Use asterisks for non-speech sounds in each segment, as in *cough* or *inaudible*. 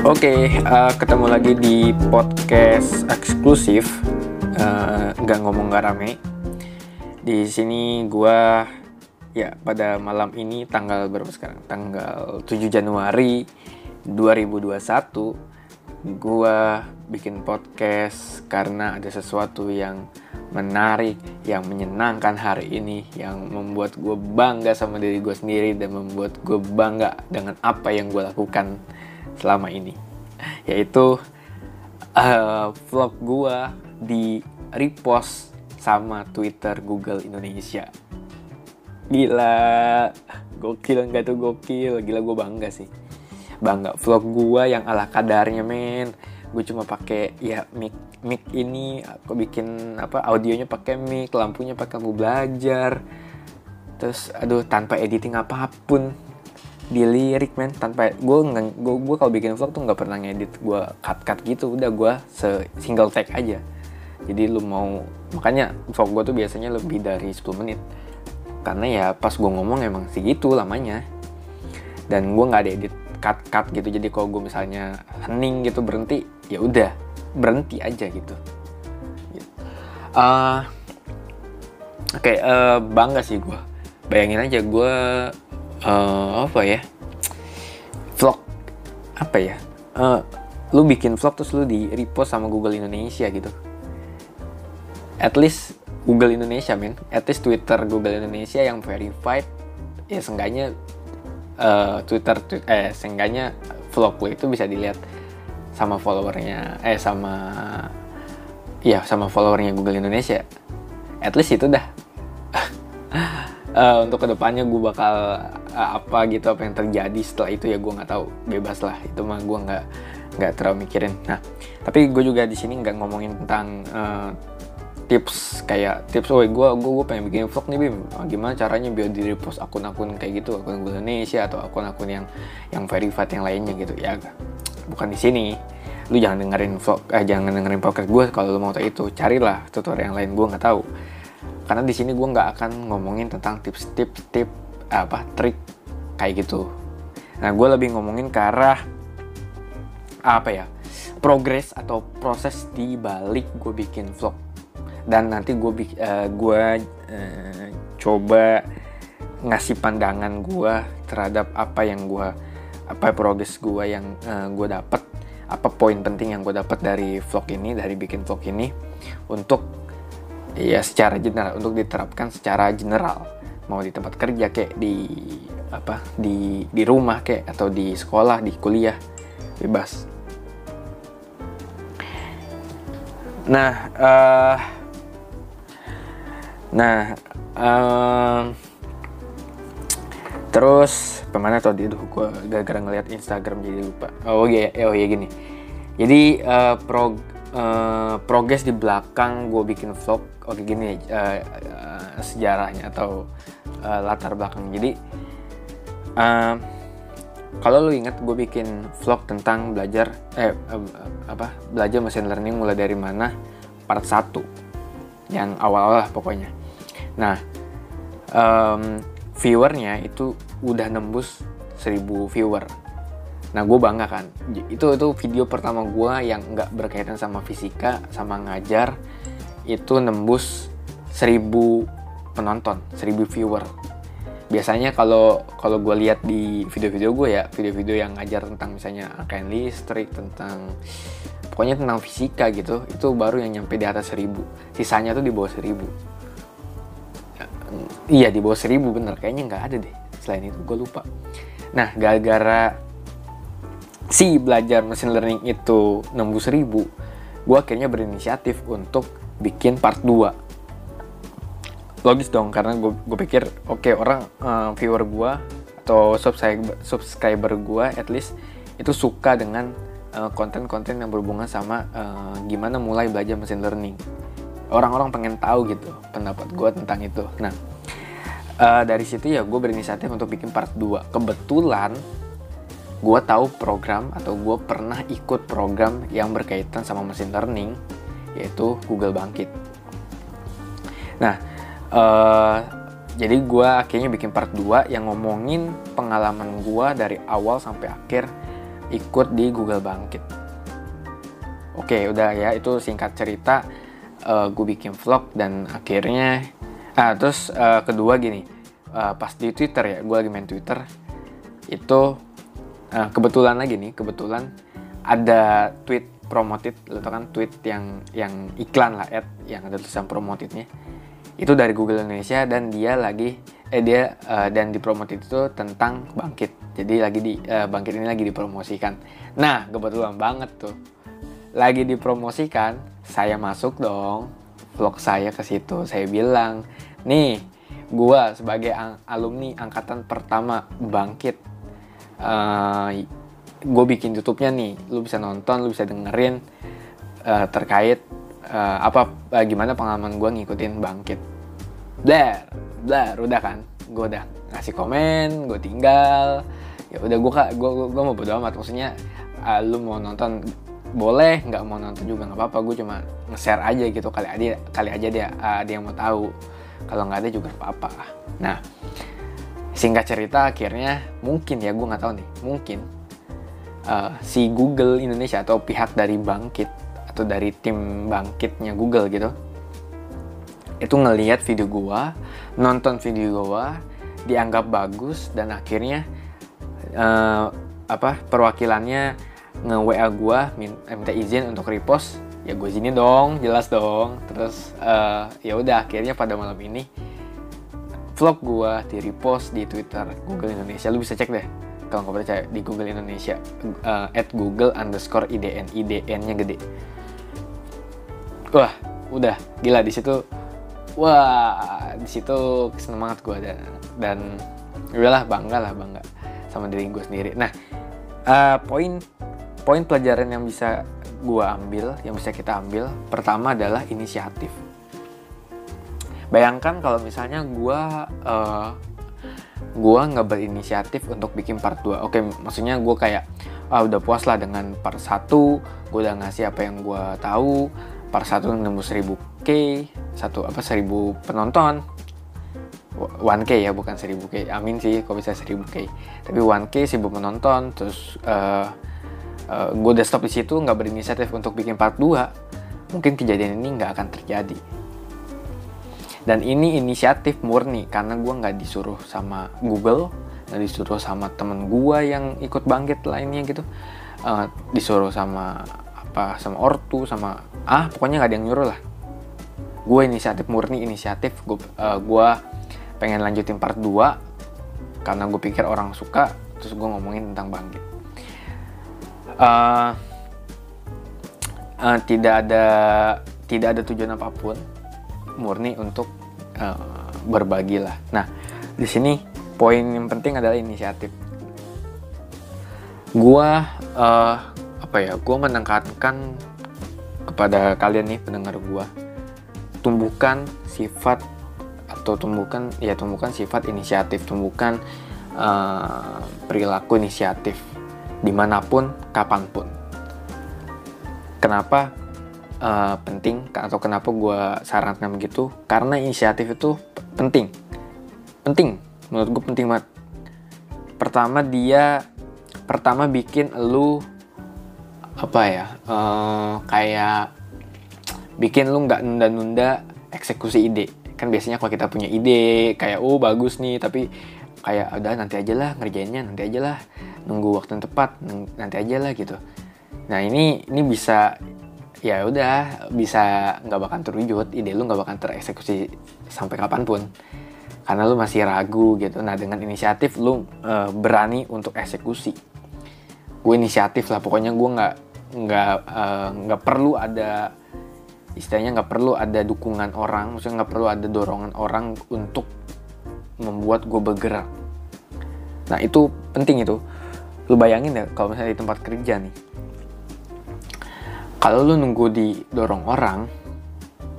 Oke, uh, ketemu lagi di podcast eksklusif uh, nggak ngomong nggak rame. Di sini gua ya pada malam ini tanggal berapa sekarang? Tanggal 7 Januari 2021 gua bikin podcast karena ada sesuatu yang menarik, yang menyenangkan hari ini, yang membuat gue bangga sama diri gue sendiri dan membuat gue bangga dengan apa yang gue lakukan selama ini. Yaitu uh, vlog gua di repost sama Twitter Google Indonesia. Gila. Gokil enggak tuh? Gokil. Gila gue bangga sih. Bangga. Vlog gua yang ala kadarnya men. Gue cuma pakai ya mic mic ini. Aku bikin apa audionya pakai mic lampunya pakai. Lampu belajar. Terus aduh tanpa editing apa pun di lirik men. Tanpa gue gue gue kalau bikin vlog tuh nggak pernah ngedit gue cut cut gitu. Udah gue se single take aja. Jadi lu mau makanya vlog gue tuh biasanya lebih dari 10 menit. Karena ya pas gue ngomong emang segitu lamanya. Dan gue nggak ada edit cut cut gitu. Jadi kalau gue misalnya hening gitu berhenti ya udah. Berhenti aja gitu. Uh, oke okay, uh, bangga sih gue bayangin aja gue uh, apa ya? Vlog apa ya? Uh, lu bikin vlog terus lu di repost sama Google Indonesia gitu. At least Google Indonesia men. At least Twitter Google Indonesia yang verified ya seenggaknya uh, Twitter tw eh seenggaknya vlog lu itu bisa dilihat sama followernya eh sama ya sama followernya Google Indonesia. At least itu dah uh, untuk ke depannya gue bakal uh, apa gitu apa yang terjadi setelah itu ya gue nggak tahu. Bebas lah itu mah gue nggak nggak terlalu mikirin. Nah tapi gue juga di sini nggak ngomongin tentang uh, tips kayak tips oh gue gue gue pengen bikin vlog nih bim. Gimana caranya biar di repost akun-akun kayak gitu akun Indonesia atau akun-akun yang yang verified yang lainnya gitu. Ya bukan di sini. Lu jangan dengerin vlog eh jangan dengerin podcast gue kalau lu mau tahu itu. Carilah tutorial yang lain gue nggak tahu karena di sini gue nggak akan ngomongin tentang tips-tips tip apa trik kayak gitu. Nah gue lebih ngomongin ke arah apa ya progres atau proses di balik gue bikin vlog. Dan nanti gue uh, gue uh, coba ngasih pandangan gue terhadap apa yang gue apa progres gue yang uh, gue dapat apa poin penting yang gue dapat dari vlog ini dari bikin vlog ini untuk ya secara general untuk diterapkan secara general. Mau di tempat kerja kayak di apa di di rumah kayak atau di sekolah di kuliah bebas. Nah uh, nah uh, terus pemana tadi tuh gue gara-gara ngeliat Instagram jadi lupa. Oh iya oh iya gini. Jadi uh, pro uh, progres di belakang gue bikin vlog oke gini uh, uh, sejarahnya atau uh, latar belakang jadi uh, kalau lo ingat gue bikin vlog tentang belajar eh uh, apa belajar mesin learning mulai dari mana part 1 yang awal-awal pokoknya nah um, viewernya itu udah nembus 1000 viewer Nah gue bangga kan. Itu itu video pertama gue yang nggak berkaitan sama fisika, sama ngajar. Itu nembus 1000 penonton, 1000 viewer. Biasanya kalau kalau gue lihat di video-video gue ya, video-video yang ngajar tentang misalnya rangkaian listrik, tentang pokoknya tentang fisika gitu, itu baru yang nyampe di atas 1000. Sisanya tuh di bawah 1000. Ya, iya di bawah 1000 bener, kayaknya nggak ada deh. Selain itu gue lupa. Nah, gara-gara si belajar mesin learning itu nembus ribu, gue akhirnya berinisiatif untuk bikin part 2 logis dong karena gue pikir oke okay, orang uh, viewer gue atau subscriber subscriber gue at least itu suka dengan eh, konten-konten uh, yang berhubungan sama uh, gimana mulai belajar mesin learning. Orang-orang pengen tahu gitu pendapat gue tentang itu. Nah uh, dari situ ya gue berinisiatif untuk bikin part 2 kebetulan gue tahu program atau gue pernah ikut program yang berkaitan sama mesin learning yaitu Google Bangkit. Nah, uh, jadi gue akhirnya bikin part 2 yang ngomongin pengalaman gue dari awal sampai akhir ikut di Google Bangkit oke udah ya itu singkat cerita uh, gue bikin vlog dan akhirnya ah terus uh, kedua gini uh, pas di Twitter ya gue lagi main Twitter itu uh, kebetulan lagi nih kebetulan ada tweet promoted lo tau kan tweet yang yang iklan lah ad yang ada tulisan promotednya. Itu dari Google Indonesia dan dia lagi eh dia uh, dan dipromoted itu tentang bangkit. Jadi lagi di uh, bangkit ini lagi dipromosikan. Nah kebetulan banget tuh. Lagi dipromosikan saya masuk dong. Vlog saya ke situ saya bilang nih gua sebagai alumni angkatan pertama bangkit uh, gue bikin YouTube-nya nih, lu bisa nonton, lu bisa dengerin uh, terkait uh, apa uh, gimana pengalaman gue ngikutin bangkit. Blar, blar, udah kan, gue udah ngasih komen, gue tinggal, ya udah gue gue gue mau bodo amat, maksudnya uh, lu mau nonton boleh, nggak mau nonton juga nggak apa-apa, gue cuma nge-share aja gitu. Kali aja kali aja dia uh, yang mau tahu, kalau nggak ada juga apa-apa. Nah, singkat cerita akhirnya mungkin ya gue nggak tahu nih. Mungkin uh, si Google Indonesia atau pihak dari Bangkit atau dari tim Bangkitnya Google gitu itu ngelihat video gue nonton video gue dianggap bagus dan akhirnya uh, apa perwakilannya nge WA gue minta izin untuk repost ya gue sini dong jelas dong. Terus uh, ya udah akhirnya pada malam ini vlog gue di repost di Twitter Google Indonesia. Lu bisa cek deh kalau nggak percaya di Google Indonesia uh, at Google underscore IDN IDN-nya gede. Wah udah. Gila di situ wah di situ semangat gue dan dan udahlah bangga lah bangga sama diri gue sendiri. Nah uh, poin poin pelajaran yang bisa gue ambil yang bisa kita ambil pertama adalah inisiatif. Bayangkan kalau misalnya gue uh, gue nggak berinisiatif untuk bikin part 2 oke maksudnya gue kayak ah udah puas lah dengan part 1 gue udah ngasih apa yang gue tahu part 1 nemu 1000 k satu apa 1000 penonton. 1k ya bukan 1000k amin sih kok bisa 1000k tapi 1k 1000 penonton terus uh, uh, gue udah stop di situ nggak berinisiatif untuk bikin part 2 mungkin kejadian ini nggak akan terjadi dan ini inisiatif murni karena gue nggak disuruh sama Google nggak disuruh sama temen gue yang ikut bangkit lainnya gitu. Uh, disuruh sama apa sama ortu sama ah pokoknya nggak ada yang nyuruh lah. Gue inisiatif murni inisiatif gue uh, pengen lanjutin part 2 karena gue pikir orang suka terus gue ngomongin tentang bangkit. Uh, uh, tidak ada tidak ada tujuan apa pun murni untuk uh, berbagi lah. Nah, di sini poin yang penting adalah inisiatif. Gua uh, apa ya? Gua menekankan kepada kalian nih pendengar gua, tumbuhkan sifat atau tumbuhkan ya tumbuhkan sifat inisiatif, tumbuhkan uh, perilaku inisiatif di mana pun, kapan pun. Kenapa? Uh, penting atau kenapa gue sarankan begitu karena inisiatif itu penting. Penting. Menurut gue penting banget. Pertama dia pertama bikin lu apa ya uh, kayak bikin lu nggak nunda-nunda eksekusi ide. Kan biasanya kalau kita punya ide kayak oh bagus nih tapi kayak udah nanti aja lah ngerjainnya nanti aja lah. Nunggu waktu yang tepat nanti aja lah gitu. Nah ini ini bisa ya udah bisa nggak bakal terwujud ide lu nggak bakal tereksekusi sampai kapan pun. Karena lu masih ragu gitu. Nah dengan inisiatif lu e, berani untuk eksekusi. Gue inisiatif lah pokoknya gue nggak nggak eh, nggak perlu ada istilahnya nggak perlu ada dukungan orang maksudnya nggak perlu ada dorongan orang untuk membuat gue bergerak. Nah itu penting itu. Lu bayangin ya kalau misalnya di tempat kerja nih kalau lu nunggu didorong orang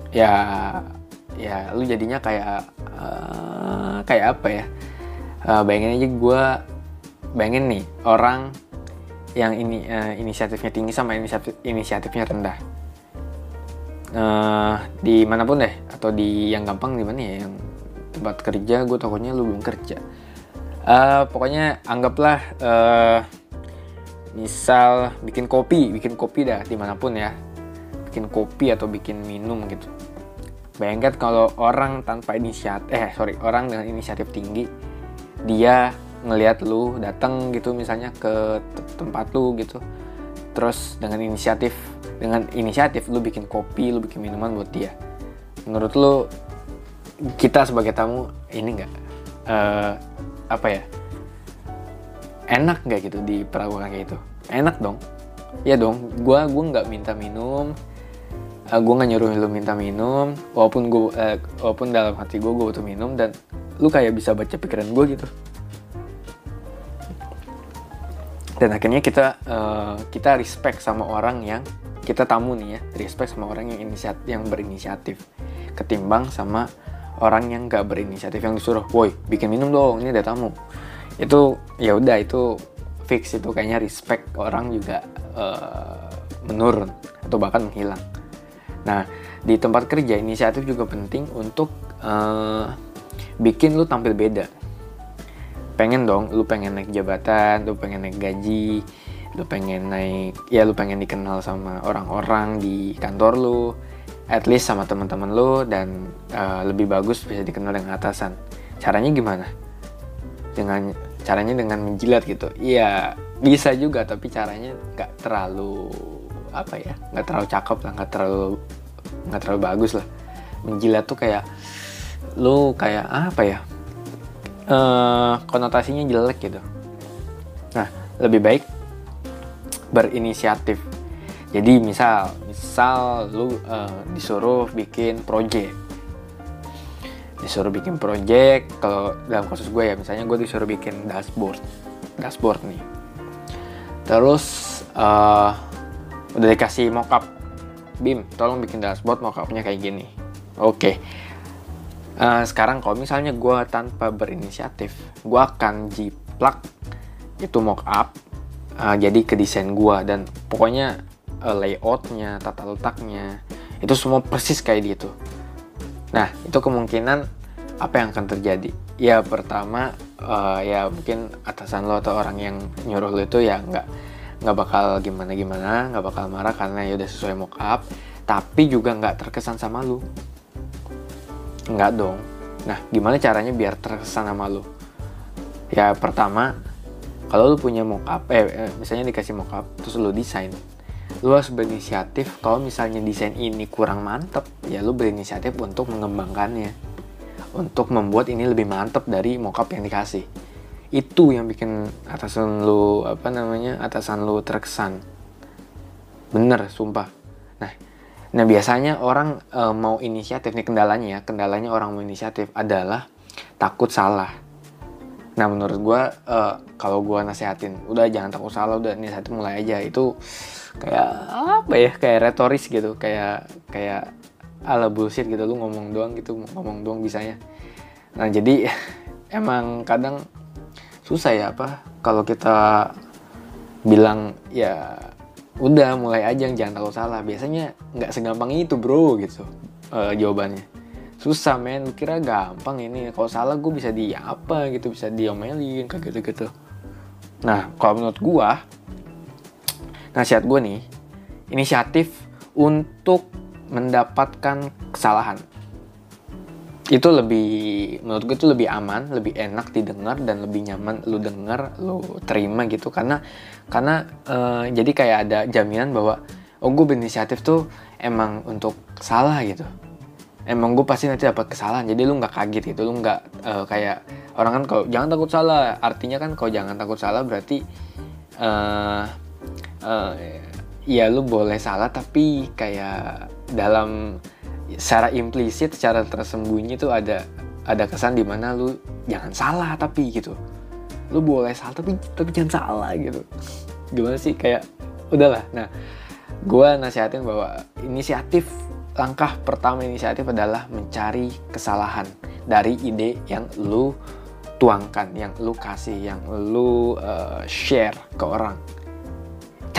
ya ya lu jadinya kayak uh, kayak apa ya? Uh, bayangin aja gue bayangin nih orang yang ini uh, inisiatifnya tinggi sama inisiatif inisiatifnya rendah. Uh, di mana pun deh atau di yang gampang di mana ya yang tempat kerja gue takutnya lu belum kerja. Uh, pokoknya anggaplah uh, misal bikin kopi bikin kopi dah di mana pun ya. Bikin kopi atau bikin minum gitu. Bayangkan kalau orang tanpa inisiatif eh sorry orang dengan inisiatif tinggi dia ngelihat lu datang gitu misalnya ke tempat lu gitu. Terus dengan inisiatif dengan inisiatif lu bikin kopi lu bikin minuman buat dia. Menurut lu kita sebagai tamu ini enggak uh, eh, apa ya enak nggak gitu di perawakan kayak itu? Enak dong. Ya dong gue gue nggak minta minum. Uh, eh, gue nggak nyuruh lu minta minum. Walaupun gue uh, walaupun dalam hati gue gue butuh minum dan lu kayak bisa baca pikiran gue gitu. Dan akhirnya kita uh, kita respect sama orang yang kita tamu nih ya respect sama orang yang inisiatif yang berinisiatif. Ketimbang sama orang yang gak berinisiatif yang disuruh woi bikin minum dong ini ada tamu itu ya udah itu fix itu kayaknya respect orang juga uh, menurun atau bahkan menghilang Nah, di tempat kerja inisiatif juga penting untuk uh, bikin lu tampil beda. Pengen dong, lu pengen naik jabatan, lu pengen naik gaji, lu pengen naik, ya lu pengen dikenal sama orang-orang di kantor lu, at least sama teman-teman lu dan uh, lebih bagus bisa dikenal dengan atasan. Caranya gimana? Dengan caranya dengan menjilat gitu. Iya, bisa juga tapi caranya nggak terlalu apa ya nggak terlalu cakep lah nggak terlalu nggak terlalu bagus lah. Menjilat tuh kayak lu kayak apa ya uh, konotasinya jelek gitu. Nah lebih baik berinisiatif. Jadi misal misal lu uh, disuruh bikin project disuruh bikin project. Kalau dalam kasus gue ya misalnya gue disuruh bikin dashboard dashboard nih. Terus uh, udah dikasih mockup. Bim tolong bikin dashboard mockupnya kayak gini. Oke. Okay. uh, sekarang kalau misalnya gue tanpa berinisiatif gue akan jiplak itu mockup uh, jadi ke desain gue. Dan pokoknya uh, layoutnya tata letaknya itu semua persis kayak gitu nah itu kemungkinan apa yang akan terjadi? Ya pertama uh, ya mungkin atasan lo atau orang yang nyuruh lo itu ya nggak nggak bakal gimana gimana nggak bakal marah karena ya udah sesuai mockup tapi juga nggak terkesan sama lu nggak dong. Nah gimana caranya biar terkesan sama lu ya pertama kalau lu punya mockup eh, eh misalnya dikasih mockup terus lu desain lu harus berinisiatif. Kalau misalnya desain ini kurang mantep ya lu berinisiatif untuk mengembangkannya. Untuk membuat ini lebih mantep dari mockup yang dikasih. Itu yang bikin atasan lu apa namanya atasan lu terkesan. Bener sumpah. Nah nah biasanya orang e, mau inisiatif nih kendalanya ya kendalanya orang mau inisiatif adalah takut salah. Nah menurut gue e, kalau gue nasehatin udah jangan takut salah udah nasehatin mulai aja. Itu kayak apa ya kayak retoris gitu kayak kayak ala bullshit gitu. Lu ngomong doang gitu ngomong doang bisanya. Nah jadi *laughs* emang kadang susah ya apa kalau kita bilang ya udah mulai aja jangan takut salah. Biasanya nggak segampang itu bro gitu uh, jawabannya. Susah men. Kira gampang ini. Kalau salah gue bisa di apa gitu bisa diomelin kayak gitu gitu nah kalau menurut gue nasihat gue nih inisiatif untuk mendapatkan kesalahan. Itu lebih menurut gue itu lebih aman lebih enak didengar dan lebih nyaman lu denger lu terima gitu. Karena karena uh, jadi kayak ada jaminan bahwa oh gue berinisiatif tuh emang untuk salah gitu. Emang gue pasti nanti dapat kesalahan jadi lu nggak kaget gitu. Lu nggak uh, kayak orang kan kalau jangan takut salah. Artinya kan kalau jangan takut salah berarti uh, uh, ya lu boleh salah tapi kayak dalam secara implisit secara tersembunyi tuh ada ada kesan di mana lu jangan salah tapi gitu. Lu boleh salah tapi tapi jangan salah gitu. Gimana sih? Kayak udahlah. Nah gue nasihatin bahwa inisiatif langkah pertama inisiatif adalah mencari kesalahan dari ide yang lu tuangkan yang lu kasih yang lu uh, share ke orang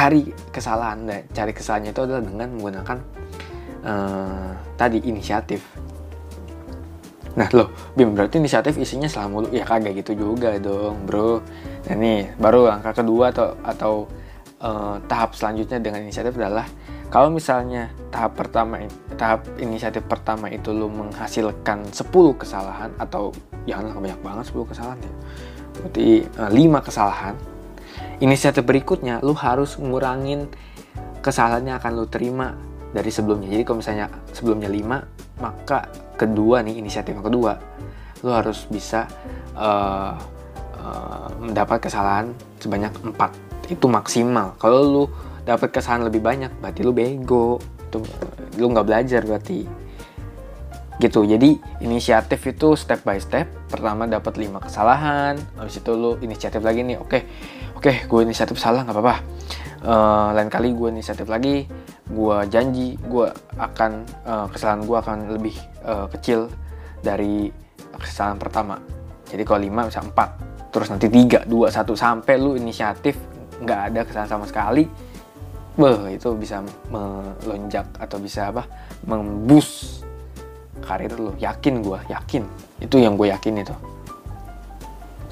cari kesalahan. Dan cari kesalahannya itu adalah dengan menggunakan uh, tadi inisiatif. Nah loh Bim berarti inisiatif isinya selama lu ya kagak gitu juga dong bro. Nah nih baru langkah kedua atau atau uh, tahap selanjutnya dengan inisiatif adalah kalau misalnya tahap pertama tahap inisiatif pertama itu lu menghasilkan 10 kesalahan atau janganlah banyak banget 10 kesalahan ya berarti uh, eh, 5 kesalahan inisiatif berikutnya lu harus ngurangin kesalahannya akan lu terima dari sebelumnya. Jadi kalau misalnya sebelumnya 5 maka kedua nih inisiatif yang kedua lu harus bisa uh, mendapat kesalahan sebanyak 4 itu maksimal. Kalau lu dapat kesalahan lebih banyak berarti lu bego. Itu lu nggak belajar berarti. Gitu. Jadi inisiatif itu step by step. Pertama dapat lima kesalahan habis itu lu inisiatif lagi nih. Oke oke gue inisiatif salah nggak apa-apa. Uh, lain kali gue inisiatif lagi gue janji gue akan uh, kesalahan gue akan lebih uh, kecil dari kesalahan pertama. Jadi kalau lima bisa empat terus nanti tiga dua satu sampai lu inisiatif nggak ada kesalahan sama sekali Beh, itu bisa melonjak atau bisa apa membus karir lo yakin gue yakin. Itu yang gue yakin itu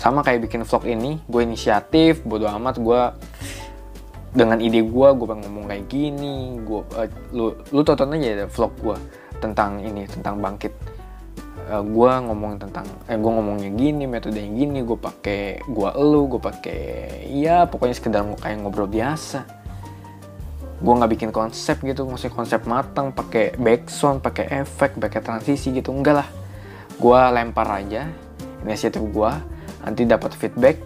sama kayak bikin vlog ini gue inisiatif bodo amat gue dengan ide gue gue pengen ngomong kayak gini gue uh, lu lu tonton aja ya vlog gue tentang ini tentang bangkit. Uh, eh, gue ngomong tentang eh gue ngomongnya gini metode yang gini gue pakai gue elu gue pakai ya pokoknya sekedar kayak ngobrol biasa. Gue nggak bikin konsep gitu maksudnya konsep matang pakai backsound pakai efek pakai transisi gitu enggak lah. Gue lempar aja inisiatif gue nanti dapat feedback.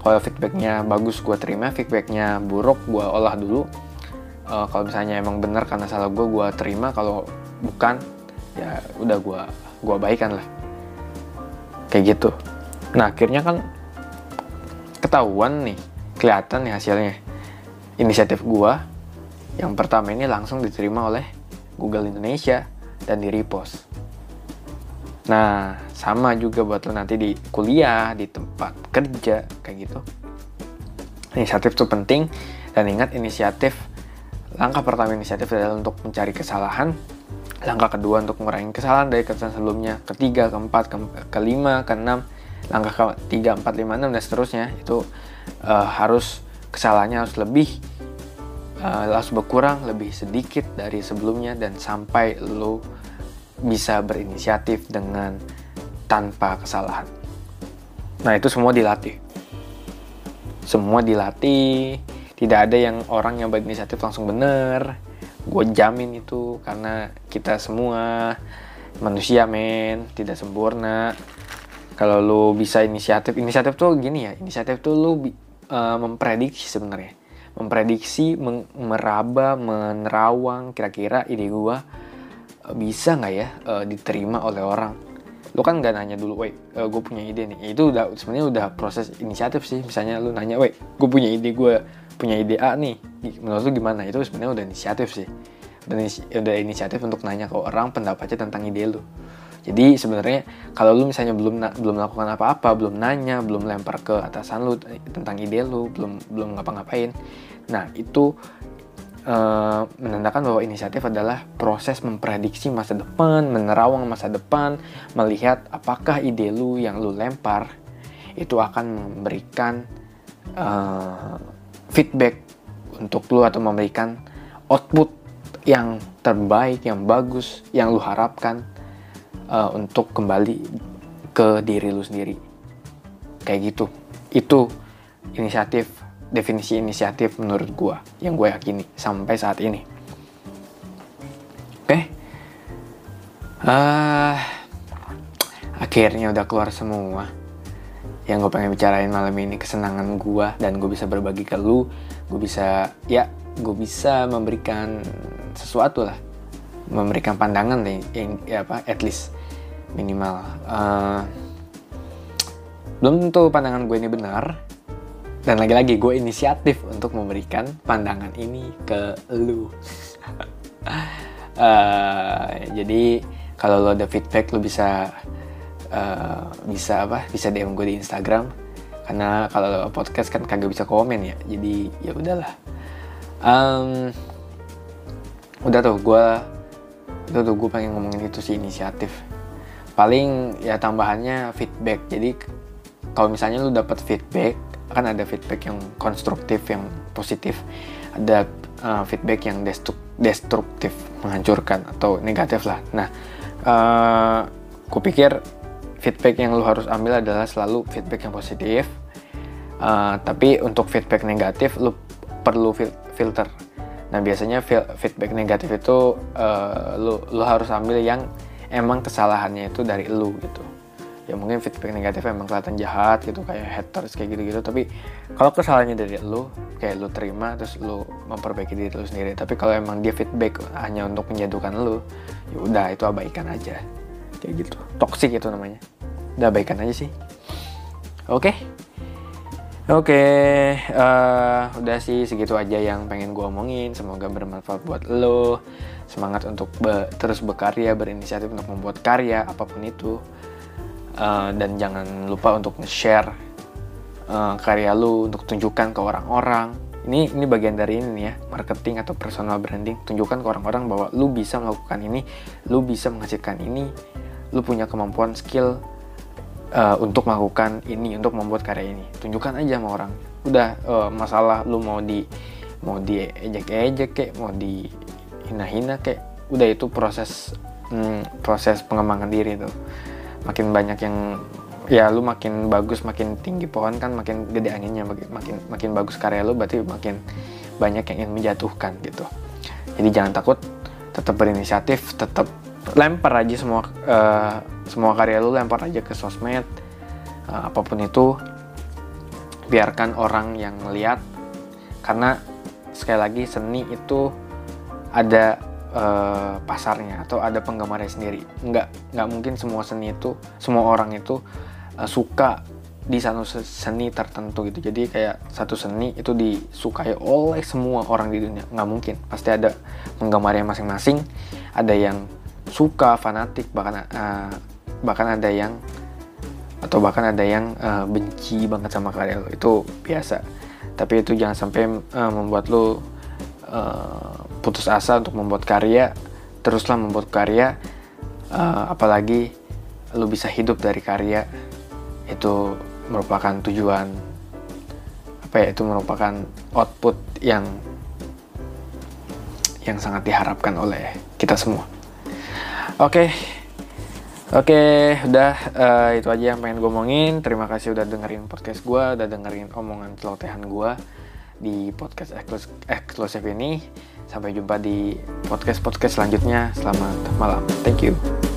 Kalau feedbacknya bagus gue terima. Feedbacknya buruk gue olah dulu. Uh, kalau misalnya emang benar karena salah gue gue terima. Kalau bukan ya udah gue gue baikan lah. Kayak gitu. Nah akhirnya kan ketahuan nih kelihatan nih hasilnya. Inisiatif gue yang pertama ini langsung diterima oleh Google Indonesia dan di repost. Nah, sama juga buat lo nanti di kuliah, di tempat kerja, kayak gitu. Inisiatif itu penting, dan ingat inisiatif, langkah pertama inisiatif adalah untuk mencari kesalahan, langkah kedua untuk mengurangi kesalahan dari kesalahan sebelumnya, ketiga, keempat, ke kelima, keenam, langkah ketiga, empat, lima, enam, dan seterusnya, itu uh, harus kesalahannya harus lebih uh, harus berkurang lebih sedikit dari sebelumnya dan sampai lo bisa berinisiatif dengan tanpa kesalahan. Nah itu semua dilatih. Semua dilatih. Tidak ada yang orang yang berinisiatif langsung bener. Gue jamin itu karena kita semua manusia men, tidak sempurna. Kalau lo bisa inisiatif, inisiatif tuh gini ya, inisiatif tuh lo uh, memprediksi sebenarnya memprediksi, meraba, menerawang kira-kira ide gue bisa nggak ya uh, diterima oleh orang. Lo kan nggak nanya dulu, wait, uh, gue punya ide nih. Itu udah sebenarnya udah proses inisiatif sih. Misalnya lo nanya, wait, gue punya ide, gue punya ide A nih. Menurut lo gimana? Itu sebenarnya udah inisiatif sih. Udah inisiatif untuk nanya ke orang pendapatnya tentang ide lo. Jadi sebenarnya kalau lu misalnya belum belum melakukan apa-apa, belum nanya, belum lempar ke atasan lu tentang ide lu, belum belum ngapa-ngapain. Nah, itu uh, menandakan bahwa inisiatif adalah proses memprediksi masa depan, menerawang masa depan, melihat apakah ide lu yang lu lempar itu akan memberikan uh, feedback untuk lu atau memberikan output yang terbaik, yang bagus, yang lu harapkan uh, untuk kembali ke diri lu sendiri. Kayak gitu. Itu inisiatif definisi inisiatif menurut gua yang gue yakini sampai saat ini. Oke? Okay. uh, akhirnya udah keluar semua. Yang gue pengen bicarain malam ini kesenangan gue dan gue bisa berbagi ke lu. Gue bisa ya gue bisa memberikan sesuatu lah. Memberikan pandangan nih yang ya apa at least minimal. Uh, belum tentu pandangan gue ini benar dan lagi-lagi gue inisiatif untuk memberikan pandangan ini ke lu. Uh, *laughs* jadi kalau lo ada feedback lo bisa uh, bisa apa bisa DM gue di Instagram. Karena kalau podcast kan kagak bisa komen ya. Jadi ya udahlah. Um, udah tuh gue udah tuh gue pengen ngomongin itu sih inisiatif. Paling ya tambahannya feedback. Jadi kalau misalnya lu dapat feedback kan ada feedback yang konstruktif yang positif. Ada uh, feedback yang destruktif menghancurkan atau negatif lah. Nah uh, kupikir feedback yang lu harus ambil adalah selalu feedback yang positif. Uh, tapi untuk feedback negatif lu perlu fil filter. Nah biasanya feedback negatif itu uh, lu lu harus ambil yang emang kesalahannya itu dari lu gitu ya mungkin feedback negatif emang kelihatan jahat gitu kayak haters kayak gitu-gitu tapi kalau kesalahannya dari lu kayak lu terima terus lu memperbaiki diri lu sendiri tapi kalau emang dia feedback hanya untuk menjatuhkan lu ya udah itu abaikan aja kayak gitu toxic itu namanya udah abaikan aja sih oke okay? Oke, okay, uh, eh, udah sih segitu aja yang pengen gue omongin. Semoga bermanfaat buat lo. Semangat untuk be terus berkarya, berinisiatif untuk membuat karya apa pun itu. Uh, dan jangan lupa untuk nge-share uh, karya lo untuk tunjukkan ke orang-orang. Ini ini bagian dari ini ya, marketing atau personal branding. Tunjukkan ke orang-orang bahwa lo bisa melakukan ini, lo bisa menghasilkan ini, lo punya kemampuan skill uh, untuk melakukan ini untuk membuat karya ini tunjukkan aja sama orang udah uh, masalah lu mau di mau di ejek-ejek kek mau di hina-hina kek udah itu proses hmm, proses pengembangan diri tuh makin banyak yang ya lu makin bagus makin tinggi pohon kan makin gede anginnya makin makin bagus karya lu berarti makin banyak yang ingin menjatuhkan gitu. Jadi jangan takut tetap berinisiatif tetap lempar aja semua uh, semua karya lu lempar aja ke sosmed uh, apa pun itu. Biarkan orang yang melihat karena sekali lagi seni itu ada uh, pasarnya atau ada penggemarnya sendiri. Nggak nggak mungkin semua seni itu semua orang itu uh, suka di satu seni tertentu gitu. Jadi kayak satu seni itu disukai oleh semua orang di dunia. Nggak mungkin. Pasti ada penggemarnya masing-masing. Ada yang suka fanatik bahkan uh, bahkan ada yang atau bahkan ada yang uh, benci banget sama karya lo. Itu biasa. Tapi itu jangan sampai uh, membuat lo uh, putus asa untuk membuat karya teruslah membuat karya uh, apalagi lo bisa hidup dari karya itu merupakan tujuan apa ya itu merupakan output yang yang sangat diharapkan oleh kita semua. Oke. Okay. Oke, okay, udah uh, itu aja yang pengen gue omongin. Terima kasih udah dengerin podcast gue, udah dengerin omongan celotehan gue di podcast eksklusif ini. Sampai jumpa di podcast-podcast selanjutnya. Selamat malam. Thank you.